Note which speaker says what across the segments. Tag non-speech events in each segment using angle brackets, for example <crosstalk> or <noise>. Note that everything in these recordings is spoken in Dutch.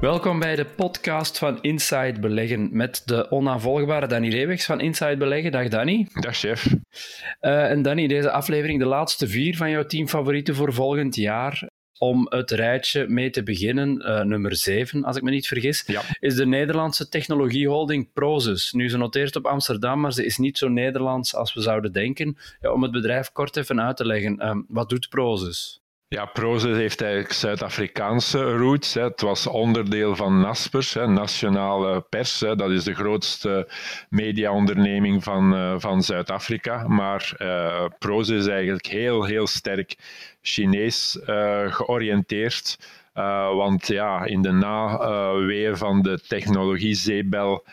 Speaker 1: Welkom bij de podcast van Inside Beleggen met de onnavolgbare Danny Reewegs van Inside Beleggen. Dag Danny.
Speaker 2: Dag chef.
Speaker 1: Uh, en Danny, deze aflevering de laatste vier van jouw team favorieten voor volgend jaar. Om het rijtje mee te beginnen, uh, nummer 7, als ik me niet vergis,
Speaker 2: ja.
Speaker 1: is de Nederlandse technologieholding Prozus. Nu, ze noteert op Amsterdam, maar ze is niet zo Nederlands als we zouden denken. Ja, om het bedrijf kort even uit te leggen, um, wat doet Prozus?
Speaker 2: Ja, Prozus heeft eigenlijk Zuid-Afrikaanse roots. Hè. Het was onderdeel van Naspers, hè, Nationale Pers. Hè. Dat is de grootste mediaonderneming van, uh, van Zuid-Afrika. Maar uh, Prozus is eigenlijk heel, heel sterk Chinees uh, georiënteerd. want ja, in de naweeën van de technologiezeebel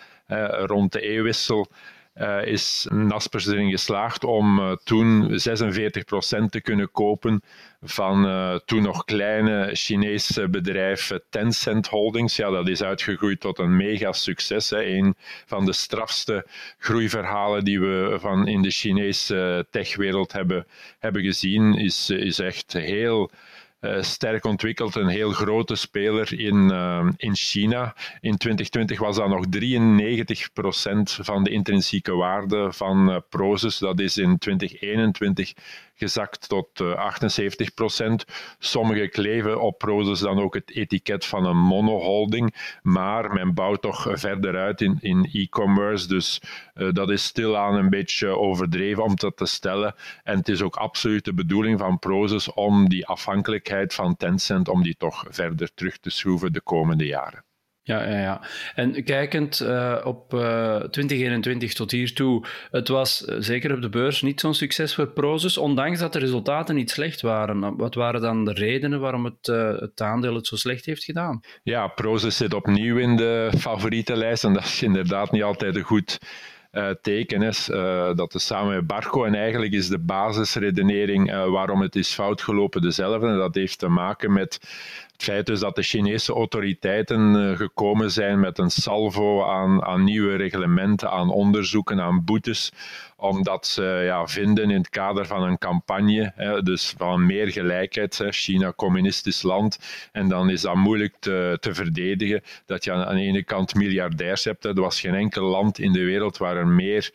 Speaker 2: rond de eeuwwissel uh, is Naspers erin geslaagd om uh, toen 46% te kunnen kopen van uh, toen nog kleine Chinese bedrijf Tencent Holdings. Ja, dat is uitgegroeid tot een mega succes. Hè. Een van de strafste groeiverhalen die we van in de Chinese techwereld hebben, hebben gezien, is, is echt heel uh, sterk ontwikkeld, een heel grote speler in, uh, in China. In 2020 was dat nog 93% van de intrinsieke waarde van uh, Prozus. Dat is in 2021 gezakt tot 78 procent. Sommigen kleven op Prozus dan ook het etiket van een monoholding, maar men bouwt toch verder uit in, in e-commerce, dus uh, dat is stilaan een beetje overdreven om dat te stellen. En het is ook absoluut de bedoeling van Prozus om die afhankelijkheid van Tencent, om die toch verder terug te schroeven de komende jaren.
Speaker 1: Ja, ja, ja. En kijkend uh, op uh, 2021 tot hiertoe, het was uh, zeker op de beurs niet zo'n succes voor Prozus, ondanks dat de resultaten niet slecht waren. Wat waren dan de redenen waarom het, het aandeel het zo slecht heeft gedaan?
Speaker 2: Ja, Prozus zit opnieuw in de favorietenlijst en dat is inderdaad niet altijd een goed teken is dat is samen met Barco. En eigenlijk is de basisredenering waarom het is fout gelopen dezelfde. Dat heeft te maken met het feit dus dat de Chinese autoriteiten gekomen zijn met een salvo aan, aan nieuwe reglementen, aan onderzoeken, aan boetes omdat ze ja, vinden in het kader van een campagne, dus van meer gelijkheid, China communistisch land, en dan is dat moeilijk te, te verdedigen, dat je aan, de ene kant miljardairs hebt. Er was geen enkel land in de wereld waar er meer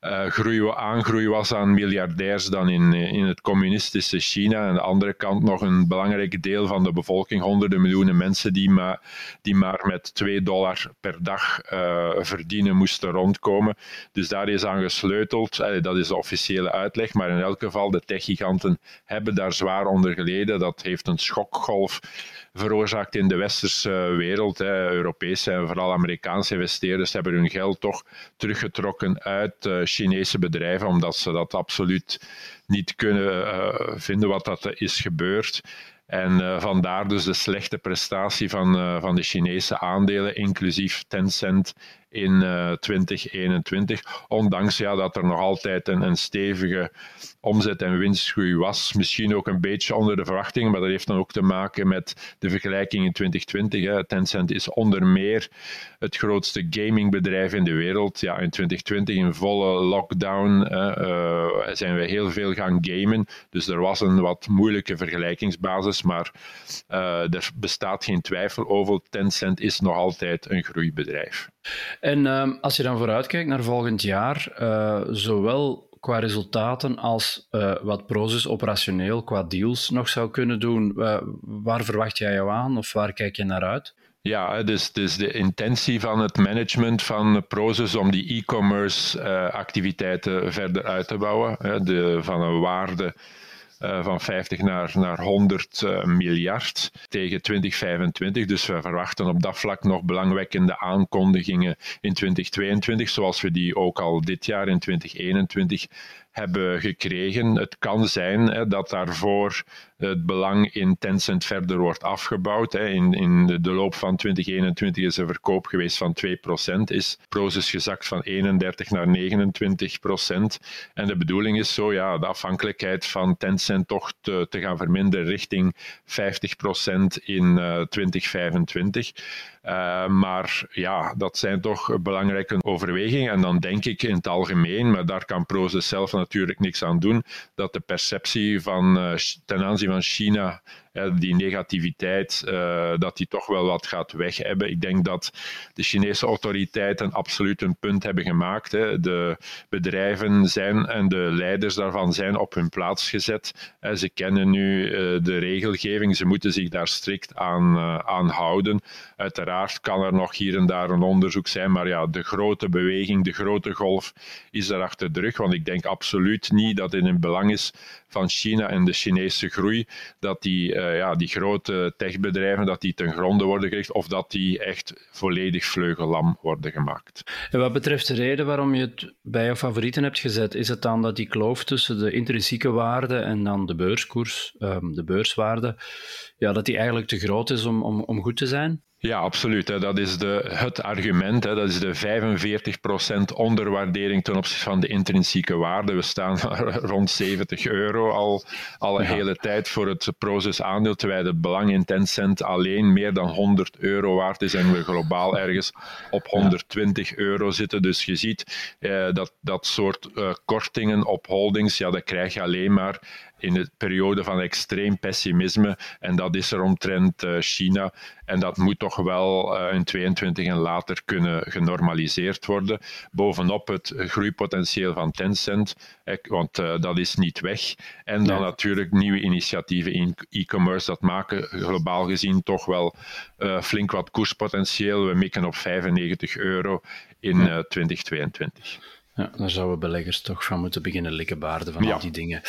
Speaker 2: uh, groei, aangroei was aan miljardairs dan in, in het communistische China. Aan de andere kant nog een belangrijk deel van de bevolking, honderden miljoenen mensen, die maar, die maar met 2 dollar per dag uh, verdienen moesten rondkomen. Dus daar is aan gesleuteld. Dat is de officiële uitleg. Maar in elk geval, de techgiganten hebben daar zwaar onder geleden. Dat heeft een schokgolf veroorzaakt in de westerse wereld. Hè. Europese en vooral Amerikaanse investeerders hebben hun geld toch teruggetrokken uit uh, Chinese bedrijven, omdat ze dat absoluut niet kunnen uh, vinden wat dat is gebeurd. En uh, vandaar dus de slechte prestatie van, van de Chinese aandelen, inclusief Tencent in uh, 2021. Ondanks ja, dat er nog altijd een, een stevige omzet- en winstgroei was. Misschien ook een beetje onder de verwachtingen, maar dat heeft dan ook te maken met de vergelijking in 2020. Hè. Tencent is onder meer het grootste gamingbedrijf in de wereld. Ja, in 2020, in volle lockdown, uh, zijn we heel veel gaan gamen. Dus er was een wat moeilijke vergelijkingsbasis, maar uh, er bestaat geen twijfel over. Tencent is nog altijd een groeibedrijf.
Speaker 1: En uh, als je dan vooruitkijkt naar volgend jaar, uh, zowel qua resultaten als uh, wat Prozus operationeel qua deals nog zou kunnen doen, waar verwacht jij jou aan of waar kijk je naar uit?
Speaker 2: Ja, dus, dus de intentie van het management van Prozus om die e-commerce activiteiten verder uit te bouwen, de, van een waarde uh, van 50 naar, naar 100 uh, miljard tegen 2025. Dus we verwachten op dat vlak nog belangwekkende aankondigingen in 2022, zoals we die ook al dit jaar in 2021 hebben gekregen. Het kan zijn hè, dat daarvoor het belang in Tencent verder wordt afgebouwd. Hè. In, in de loop van 2021 is een verkoop geweest van 2%, is Prozus gezakt van 31 naar 29%. En de bedoeling is zo ja, de afhankelijkheid van Tencent toch te, gaan verminderen richting 50% in uh, 2025. Uh, maar ja, dat zijn toch belangrijke overwegingen. En dan denk ik in het algemeen, maar daar kan Proces zelf natuurlijk niks aan doen, dat de perceptie van, uh, ten aanzien van China die negativiteit, uh, dat die toch wel wat gaat weg hebben. Ik denk dat de Chinese autoriteiten absoluut een punt hebben gemaakt. De bedrijven zijn en de leiders daarvan zijn op hun plaats gezet. Ze kennen nu uh, de regelgeving, ze moeten zich daar strikt aan, uh, aan houden. Uiteraard kan er nog hier en daar een onderzoek zijn, maar ja, de grote beweging, de grote golf is daar achter de rug. Want ik denk absoluut niet dat het in belang is van China en de Chinese groei, dat die, uh, ja, die grote techbedrijven dat die ten gronde worden gericht of dat die echt volledig vleugellam worden gemaakt.
Speaker 1: En wat betreft de reden waarom je het bij je favorieten hebt gezet, is het dan dat die kloof tussen de intrinsieke waarde en dan de beurskoers, um, de beurswaarde, ja, dat die eigenlijk te groot is om, om, om goed te zijn?
Speaker 2: Ja, absoluut. Hè. Dat is de, het argument. Hè. Dat is de 45% onderwaardering ten opzichte van de intrinsieke waarde. We staan <laughs> rond 70 euro al, al een ja. hele tijd voor het Proces aandeel, terwijl het belang in Tencent alleen meer dan 100 euro waard is en we globaal ergens op 120 euro zitten. Dus je ziet eh, dat dat soort uh, kortingen op holdings, ja, dat krijg je alleen maar in een periode van extreem pessimisme. En dat is er omtrent uh, China. En dat moet toch wel uh, in 22 en later kunnen genormaliseerd worden. Bovenop het groeipotentieel van Tencent, eh, want uh, dat is niet weg. En dan ja. natuurlijk nieuwe initiatieven in e-commerce. Dat maken globaal gezien toch wel flink wat koerspotentieel. We mikken op 95 euro in ja. 2022.
Speaker 1: Ja, daar zouden beleggers toch van moeten beginnen likkenbaarden van ja. al die dingen.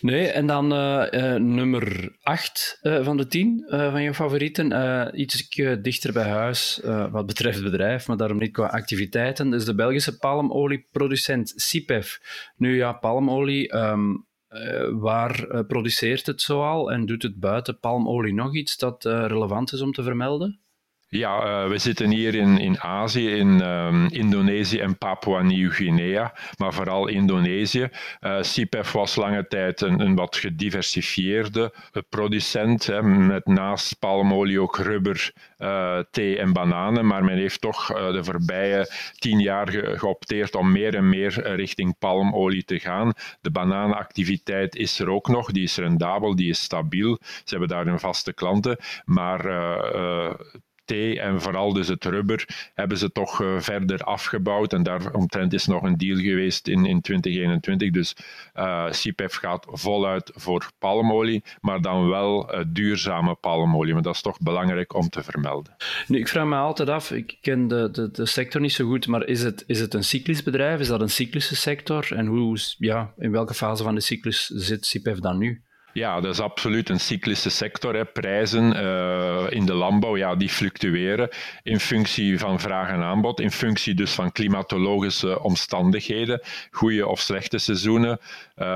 Speaker 1: Nee, en dan uh, uh, nummer 8 uh, van de 10 van je favorieten. iets dichter bij huis wat betreft het bedrijf, maar daarom niet qua activiteiten. Is de Belgische palmolieproducent CIPEF. Nu ja, palmolie. Um, waar produceert het zoal en doet het buiten palmolie nog iets dat relevant is om te vermelden?
Speaker 2: Ja, uh, we zitten hier in, in Azië, in um, Indonesië en Papua Nieuw-Guinea, maar vooral Indonesië. Uh, was lange tijd een, een wat gediversifieerde producent, hè, met naast palmolie ook rubber, thee en bananen, maar men heeft toch de voorbije tien jaar ge geopteerd om meer en meer richting palmolie te gaan. De bananenactiviteit is er ook nog, die is rendabel, die is stabiel. Ze hebben daar een vaste klanten, maar thee en vooral dus het rubber hebben ze toch uh, verder afgebouwd. En daaromtrent is nog een deal geweest in, in 2021. Dus uh, CIPEF gaat voluit voor palmolie, maar dan wel uh, duurzame palmolie. Maar dat is toch belangrijk om te vermelden.
Speaker 1: Nu, ik vraag me altijd af, ik ken de, de, de sector niet zo goed, maar is het, is het een cyclisch bedrijf? Is dat een cyclische sector? En hoe, ja, in welke fase van de cyclus zit CIPEF dan nu?
Speaker 2: Ja, dat is absoluut een cyclische sector. Hè. Prijzen uh, in de landbouw ja, die fluctueren in functie van vraag en aanbod, in functie dus van klimatologische omstandigheden, goede of slechte seizoenen. Uh,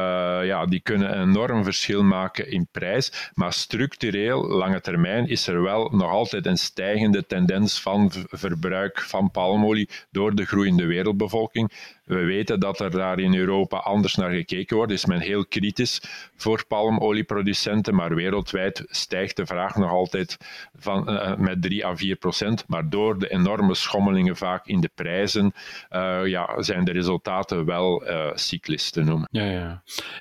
Speaker 2: ja, die kunnen een enorm verschil maken in prijs. Maar structureel, lange termijn, is er wel nog altijd een stijgende tendens van verbruik van palmolie door de groeiende wereldbevolking. We weten dat er daar in Europa anders naar gekeken wordt. Is men heel kritisch voor palmolieproducenten, maar wereldwijd stijgt de vraag nog altijd van, uh, met 3 à 4 procent. Maar door de enorme schommelingen vaak in de prijzen uh, ja, zijn de resultaten wel uh, cyclisch te noemen.
Speaker 1: Ja, ja.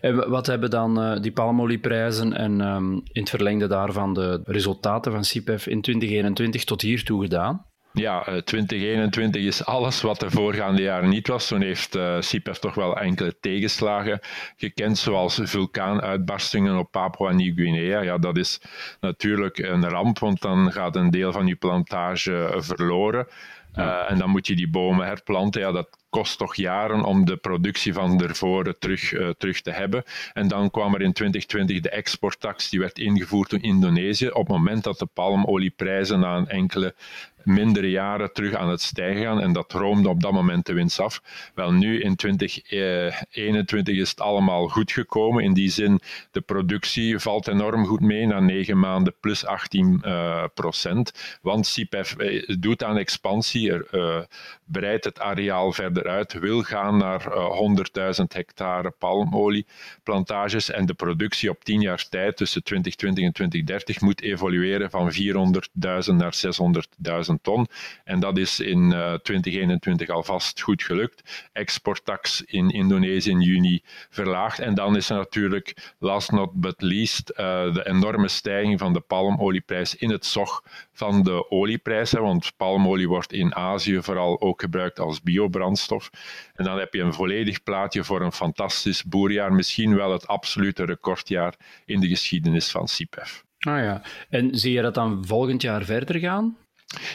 Speaker 1: En wat hebben dan die palmolieprijzen en um, in het verlengde daarvan de resultaten van CIPEF in 2021 tot hiertoe gedaan?
Speaker 2: ja, 2021 is alles wat de voorgaande jaren niet was. Toen heeft uh, CIPEF toch wel enkele tegenslagen gekend, zoals vulkaanuitbarstingen op Papua Nieuw-Guinea. Ja, dat is natuurlijk een ramp, want dan gaat een deel van je plantage verloren. Uh, en dan moet je die bomen herplanten. Ja, dat kost toch jaren om de productie van ervoor terug, uh, terug te hebben. En dan kwam er in 2020 de exporttax, die werd ingevoerd door Indonesië. Op het moment dat de palmolieprijzen na een enkele mindere jaren terug aan het stijgen gaan en dat roomde op dat moment de winst af. Wel nu in 2021 is het allemaal goed gekomen. In die zin, de productie valt enorm goed mee na negen maanden plus 18 uh, procent. Want CIPEF eh, doet aan expansie, er, breidt het areaal verder uit, wil gaan naar uh, 100.000 hectare palmolieplantages en de productie op 10 jaar tijd tussen 2020 en 2030 moet evolueren van 400.000 naar 600.000 ton. En dat is in 2021 eh, alvast goed gelukt. Exporttax in Indonesië in juni verlaagd. En dan is er natuurlijk, last not but least, uh, de enorme stijging van de palmolieprijs in het zog van de olieprijs. Want palmolie wordt in Azië vooral ook gebruikt als biobrandstof. En dan heb je een volledig plaatje voor een fantastisch boerjaar. Misschien wel het absolute recordjaar in de geschiedenis van CIPEF.
Speaker 1: Ah ja, en zie je dat dan volgend jaar verder gaan?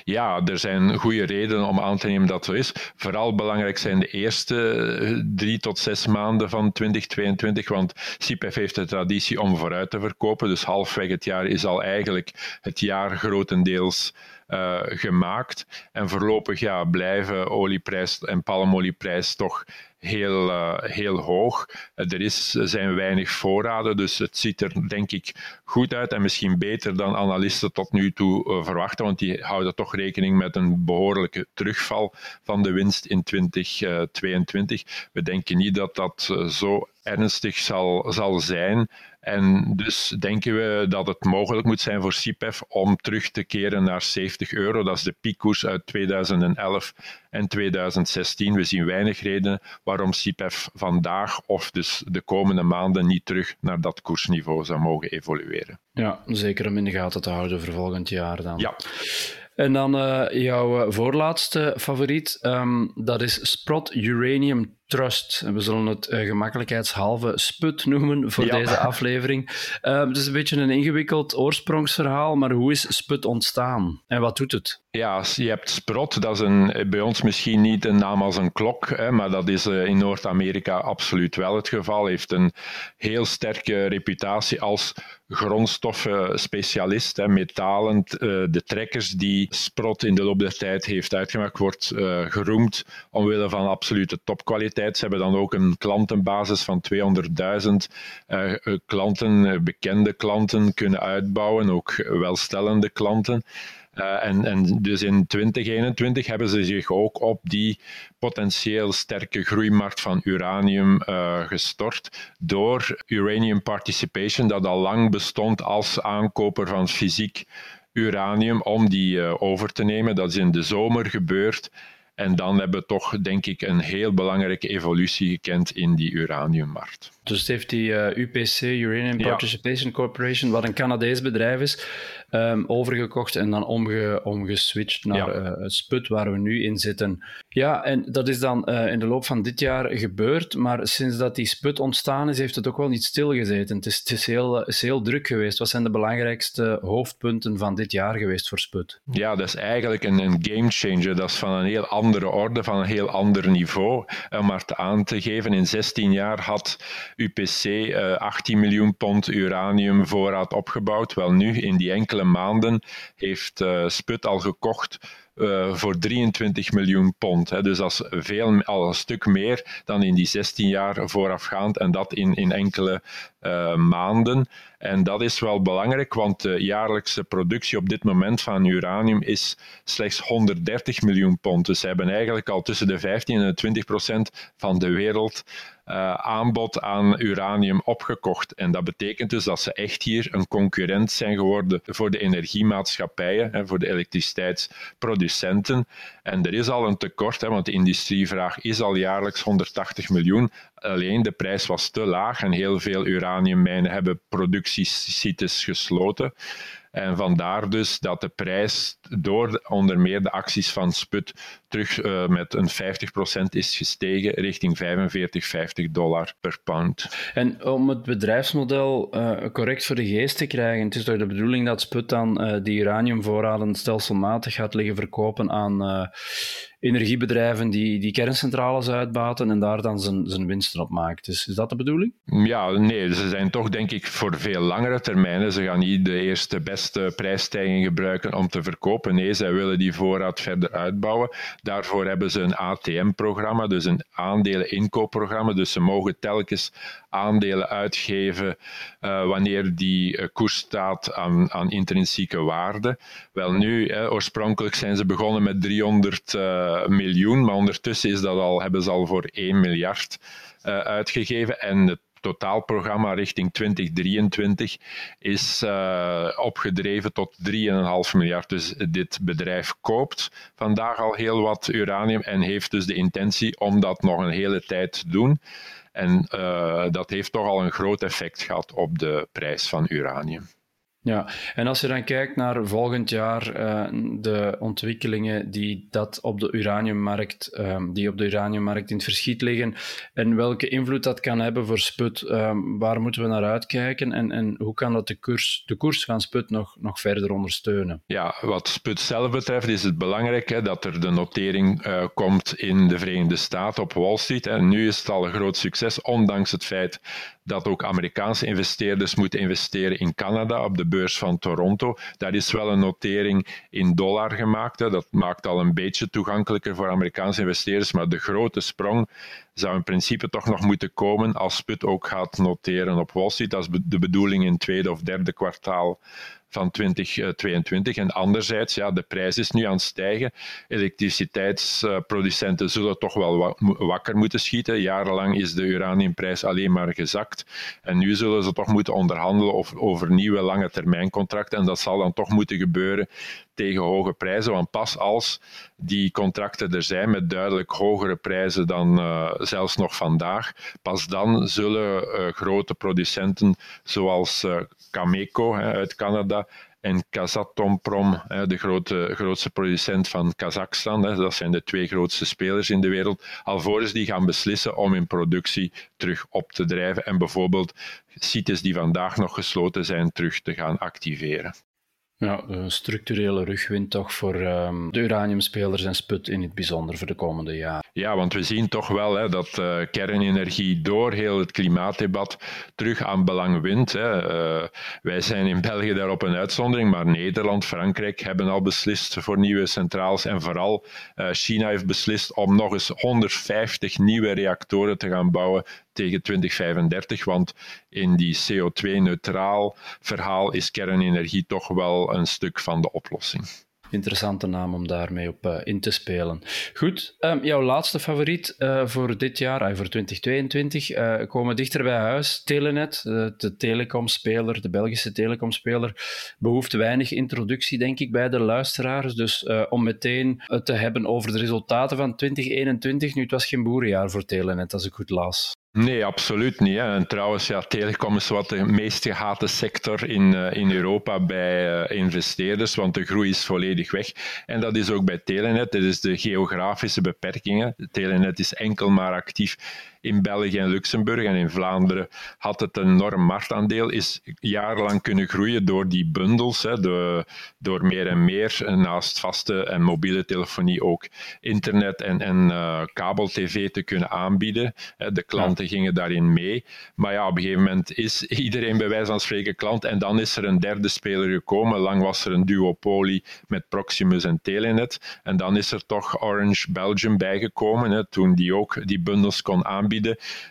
Speaker 2: Ja, er zijn goede redenen om aan te nemen dat zo is. Vooral belangrijk zijn de eerste eh, drie tot zes maanden van 2022, want CIPEF heeft de traditie om vooruit te verkopen. Dus halfweg het jaar is al eigenlijk het jaar grotendeels uh, gemaakt. En voorlopig ja, blijven olieprijs en palmolieprijs toch heel, uh, heel hoog. er is, zijn weinig voorraden, dus het ziet er denk ik goed uit en misschien beter dan analisten tot nu toe verwachten, want die houden toch rekening met een behoorlijke terugval van de winst in 2022. We denken niet dat dat zo ernstig zal, zal zijn. En dus denken we dat het mogelijk moet zijn voor CIPEF om terug te keren naar 70 euro. Dat is de piekkoers uit 2011 en 2016. We zien weinig redenen waarom CIPEF vandaag of dus de komende maanden niet terug naar dat koersniveau zou mogen evolueren.
Speaker 1: Ja, zeker om in de gaten te houden voor volgend jaar dan.
Speaker 2: Ja.
Speaker 1: En dan uh, jouw voorlaatste favoriet, um, dat is Sprott Uranium Trust. we zullen het uh, gemakkelijkheidshalve sput noemen voor deze aflevering. Uh, het is een beetje een ingewikkeld oorsprongsverhaal, maar hoe is sput ontstaan en wat doet het?
Speaker 2: Ja, je hebt Sprott, dat is een, bij ons misschien niet een naam als een klok, hè, maar dat is uh, in Noord-Amerika absoluut wel het geval. Heeft een heel sterke reputatie als grondstoffenspecialist. Hè, metalen, de trekkers die Sprott in de loop der tijd heeft uitgemaakt, wordt uh, geroemd omwille van absolute topkwaliteit ze hebben dan ook een klantenbasis van 200.000 uh, eh, klanten, eh, bekende klanten kunnen uitbouwen, ook welstellende klanten. En, en, dus in 2021 hebben ze zich ook op die potentieel sterke groeimarkt van uranium gestort door Uranium Participation, dat al lang bestond als aankoper van fysiek uranium, om die over te nemen. Dat is in de zomer gebeurd. En dan hebben we toch, denk ik, een heel belangrijke evolutie gekend in die uraniummarkt.
Speaker 1: Dus het heeft die uh, eh, UPC, Uranium Participation Corporation, wat een Canadees bedrijf is, um, overgekocht en dan omge, omgeswitcht naar ja. uh, het sput waar we nu in zitten. Ja, en dat is dan uh, in de loop van dit jaar gebeurd, maar sinds dat die sput ontstaan is, heeft het ook wel niet stilgezeten. Het is, het is, heel, is heel druk geweest. Wat zijn de belangrijkste hoofdpunten van dit jaar geweest voor sput?
Speaker 2: Ja, dat is eigenlijk een, een game changer. Dat is van een heel andere orde, van een heel ander niveau. Om maar te aan te geven, in 16 jaar had UPC uh, 18 miljoen pond uranium voorraad opgebouwd. Wel nu, in die enkele maanden, heeft uh, Sput al gekocht uh, voor 23 miljoen pond. Hè. Dus dat is veel, al een stuk meer dan in die 16 jaar voorafgaand en dat in, in enkele maanden. En dat is wel belangrijk, want de jaarlijkse productie op dit moment van uranium is slechts 130 miljoen pond. Dus ze hebben eigenlijk al tussen de 15 en de 20 procent van de wereld uh, aanbod aan uranium opgekocht. En dat betekent dus dat ze echt hier een concurrent zijn geworden voor de energiemaatschappijen, hè, voor de elektriciteitsproducenten. En er is al een tekort, hè, want de industrievraag is al jaarlijks 180 miljoen. Alleen de prijs was te laag en heel veel uraniummijnen hebben productiesites gesloten. En vandaar dus dat de prijs door onder meer de acties van Sput terug uh, met een 50% is gestegen richting 45, 50 dollar per pound.
Speaker 1: En om het bedrijfsmodel uh, correct voor de geest te krijgen, het is toch de bedoeling dat Sput dan uh, die uraniumvoorraden stelselmatig gaat liggen verkopen aan energiebedrijven die, die kerncentrales uitbaten en daar dan zijn, zijn winsten op maakt. Dus is dat de bedoeling?
Speaker 2: Ja, nee, ze zijn toch denk ik voor veel langere termijnen. Ze gaan niet de eerste beste prijsstijging gebruiken om te verkopen. Nee, zij willen die voorraad verder uitbouwen. Daarvoor hebben ze een ATM-programma, dus een aandelen-inkoopprogramma. Dus ze mogen telkens aandelen uitgeven uh, wanneer die uh, koers staat aan, aan intrinsieke waarde. Wel nu, eh, oorspronkelijk zijn ze begonnen met 300 uh, miljoen, maar ondertussen is dat al, hebben ze al voor 1 miljard uitgegeven. En totaalprogramma richting 2023 is uh, opgedreven tot 3,5 miljard. Dus dit bedrijf koopt vandaag al heel wat uranium en heeft dus de intentie om dat nog een hele tijd te doen. En uh, dat heeft toch al een groot effect gehad op de prijs van uranium.
Speaker 1: Ja, en als je dan kijkt naar volgend jaar, uh, de ontwikkelingen die, dat op de uraniummarkt, um, die op de uraniummarkt in het verschiet liggen en welke invloed dat kan hebben voor Sput, um, waar moeten we naar uitkijken en, en hoe kan dat de koers, de koers van Sput nog, nog verder ondersteunen?
Speaker 2: Ja, wat Sput zelf betreft is het belangrijk hè, dat er de notering uh, komt in de Verenigde Staten op Wall Street. En nu is het al een groot succes, ondanks het feit dat ook Amerikaanse investeerders moeten investeren in Canada op de beurs van Toronto. Daar is wel een notering in dollar gemaakt. Hè. Dat maakt al een beetje toegankelijker voor Amerikaanse investeerders. Maar de grote sprong zou in principe toch nog moeten komen als Sput ook gaat noteren op Wall Street. Dat is de bedoeling in het tweede of derde kwartaal van 2022. En anderzijds, ja, de prijs is nu aan het stijgen. Elektriciteitsproducenten zullen toch wel wakker moeten schieten. Jarenlang is de uraniumprijs alleen maar gezakt. En nu zullen ze toch moeten onderhandelen over nieuwe lange termijncontracten. En dat zal dan toch moeten gebeuren tegen hoge prijzen. Want pas als die contracten er zijn met duidelijk hogere prijzen dan uh, zelfs nog vandaag, pas dan zullen uh, grote producenten zoals Cameco hè, uit Canada en Kazatomprom, de grote, grootste producent van Kazachstan, dat zijn de twee grootste spelers in de wereld, alvorens die gaan beslissen om hun productie terug op te drijven en bijvoorbeeld sites die vandaag nog gesloten zijn terug te gaan activeren.
Speaker 1: Ja, een structurele rugwind toch voor um, de uraniumspelers en sput in het bijzonder voor de komende jaren.
Speaker 2: Ja, want we zien toch wel hè, dat uh, kernenergie door heel het klimaatdebat terug aan belang wint. Hè. Uh, wij zijn in België daarop een uitzondering, maar Nederland, Frankrijk hebben al beslist voor nieuwe centrales en vooral uh, China heeft beslist om nog eens 150 nieuwe reactoren te gaan bouwen tegen 2035, want in die CO2-neutraal verhaal is kernenergie toch wel een stuk van de oplossing
Speaker 1: interessante naam om daarmee op uh, in te spelen. Goed, um, jouw laatste favoriet uh, voor dit jaar, uh, voor 2022, komen dichter bij huis. Telenet, de telecomspeler, de Belgische telecomspeler, behoeft weinig introductie, denk ik, bij de luisteraars. Dus om meteen te hebben over de resultaten van 2021, nu het was geen boerenjaar voor Telenet, als ik goed las.
Speaker 2: Nee, absoluut niet. Hè. En trouwens, ja, telecom is wat de meest gehate sector in, uh, in Europa bij uh, investeerders, want de groei is volledig weg. En dat is ook bij Telenet. Dat is de geografische beperkingen. Telenet is enkel maar actief in België en Luxemburg en in Vlaanderen had het een enorm marktaandeel, is jarenlang kunnen groeien door die bundels, hè, de, door meer en meer naast vaste en mobiele telefonie ook internet en, en uh, kabel-tv te kunnen aanbieden. De klanten gingen daarin mee. Maar ja, op een gegeven moment is iedereen bij wijze van spreken klant en dan is er een derde speler gekomen. Lang was er een duopolie met Proximus en Telenet. En dan is er toch Orange Belgium bijgekomen, hè, toen die ook die bundels kon aanbieden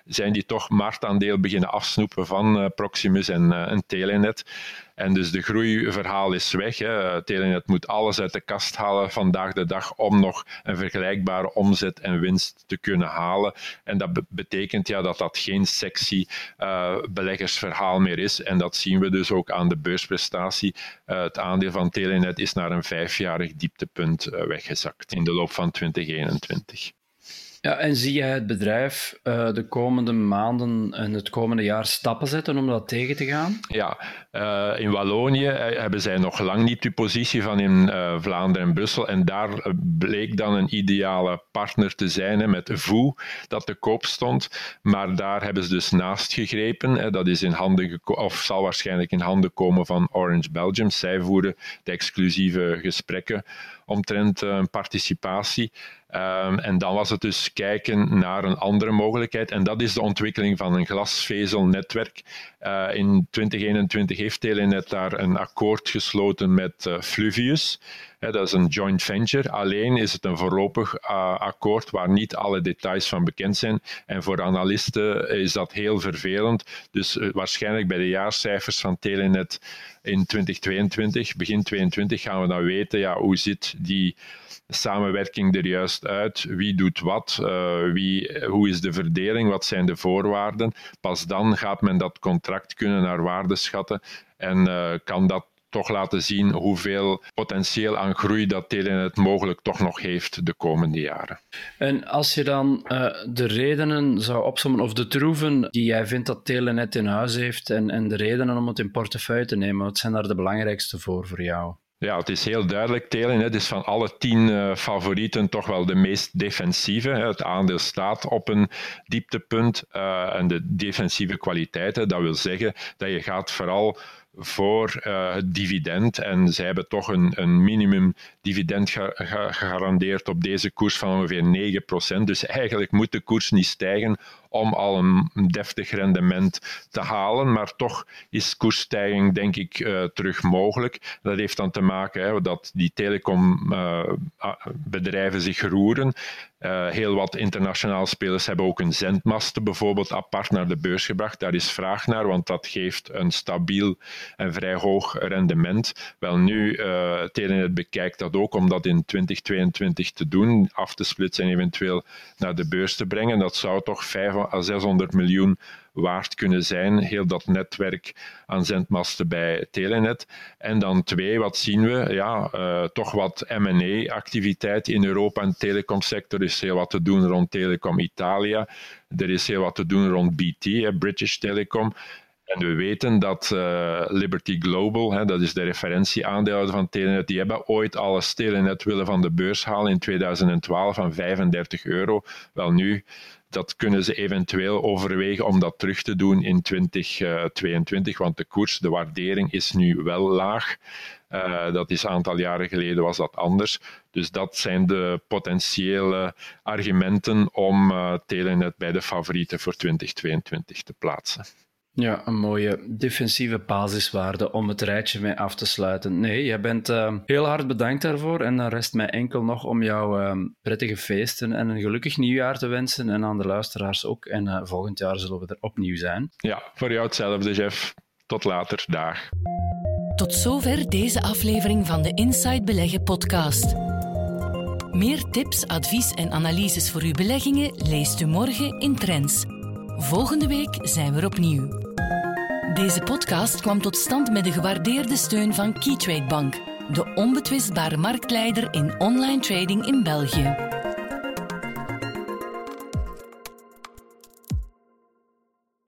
Speaker 2: zijn die toch marktaandeel beginnen afsnoepen van uh, Proximus en, uh, en Telenet. En dus de groeiverhaal is weg. Hè. Telenet moet alles uit de kast halen vandaag de dag om nog een vergelijkbare omzet en winst te kunnen halen. En dat betekent ja, dat dat geen sexy uh, beleggersverhaal meer is. En dat zien we dus ook aan de beursprestatie. Het aandeel van Telenet is naar een vijfjarig dieptepunt weggezakt in de loop van 2021.
Speaker 1: Ja, en zie jij het bedrijf uh, de komende maanden en het komende jaar stappen zetten om dat tegen te gaan?
Speaker 2: Ja, uh, in Wallonië hebben zij nog lang niet die positie van in Vlaanderen en Brussel. En daar bleek dan een ideale partner te zijn met VOE, dat te koop stond. Maar daar hebben ze dus naast gegrepen. Hè. Dat is in handen of zal waarschijnlijk in handen komen van Orange Belgium. Zij voeren de exclusieve gesprekken omtrent een participatie. Um, en dan was het dus kijken naar een andere mogelijkheid. En dat is de ontwikkeling van een glasvezelnetwerk. Uh, in 2021 heeft Telenet daar een akkoord gesloten met uh, Fluvius. Dat is een joint venture. Alleen is het een voorlopig uh, akkoord waar niet alle details van bekend zijn. En voor analisten is dat heel vervelend. Dus waarschijnlijk bij de jaarcijfers van Telenet in 2022, begin 2022, gaan we dan weten ja, hoe zit die samenwerking er juist uit? Wie doet wat? Uh, wie, hoe is de verdeling? Wat zijn de voorwaarden? Pas dan gaat men dat contract kunnen naar waarde schatten en kan dat toch laten zien hoeveel potentieel aan groei dat Telenet mogelijk toch nog heeft de komende jaren.
Speaker 1: En als je dan uh, de redenen zou opzommen, of de troeven die jij vindt dat Telenet in huis heeft en, en de redenen om het in portefeuille te nemen, wat zijn daar de belangrijkste voor voor jou?
Speaker 2: Ja, het is heel duidelijk. Telenet is van alle tien uh, favorieten toch wel de meest defensieve. Hè. Het aandeel staat op een dieptepunt uh, en de defensieve kwaliteiten. Dat wil zeggen dat je gaat vooral voor uh, het dividend. En zij hebben toch een, een minimum dividend gegarandeerd op deze koers van ongeveer 9%. Dus eigenlijk moet de koers niet stijgen om al een deftig rendement te halen. Maar toch is koersstijging, denk ik, uh, terug mogelijk. Dat heeft dan te maken hè, dat die telecombedrijven uh, zich roeren. Uh, heel wat internationale spelers hebben ook een zendmasten bijvoorbeeld apart naar de beurs gebracht. Daar is vraag naar, want dat geeft een stabiel en vrij hoog rendement. Wel nu, Telenet bekijkt dat ook om dat in 2022 te doen, af te splitsen en eventueel naar de beurs te brengen. Dat zou toch 500 à 600 miljoen waard kunnen zijn, heel dat netwerk aan zendmasten bij Telenet. En dan twee, wat zien we? Ja, uh, toch wat M&A-activiteit in Europa en de telecomsector. Er is heel wat te doen rond Telecom Italia. Er is heel wat te doen rond BT, British Telecom. En we weten dat uh, Liberty Global, hè, dat is de referentieaandeelhouder van Telenet, die hebben ooit alles Telenet willen van de beurs halen in 2012 van 35 euro. Wel nu, dat kunnen ze eventueel overwegen om dat terug te doen in 2022, want de koers, de waardering is nu wel laag. Uh, dat is een aantal jaren geleden was dat anders. Dus dat zijn de potentiële argumenten om uh, Telenet bij de favorieten voor 2022 te plaatsen.
Speaker 1: Ja, een mooie defensieve basiswaarde om het rijtje mee af te sluiten. Nee, jij bent uh, heel hard bedankt daarvoor. En dan rest mij enkel nog om jou uh, prettige feesten en een gelukkig nieuwjaar te wensen. En aan de luisteraars ook. En uh, volgend jaar zullen we er opnieuw zijn.
Speaker 2: Ja, voor jou hetzelfde, Jeff. Tot later. Dag.
Speaker 3: Tot zover deze aflevering van de Inside Beleggen podcast. Meer tips, advies en analyses voor uw beleggingen leest u morgen in Trends. Volgende week zijn we opnieuw. Deze podcast kwam tot stand met de gewaardeerde steun van Keytrade Bank, de onbetwistbare marktleider in online trading in België.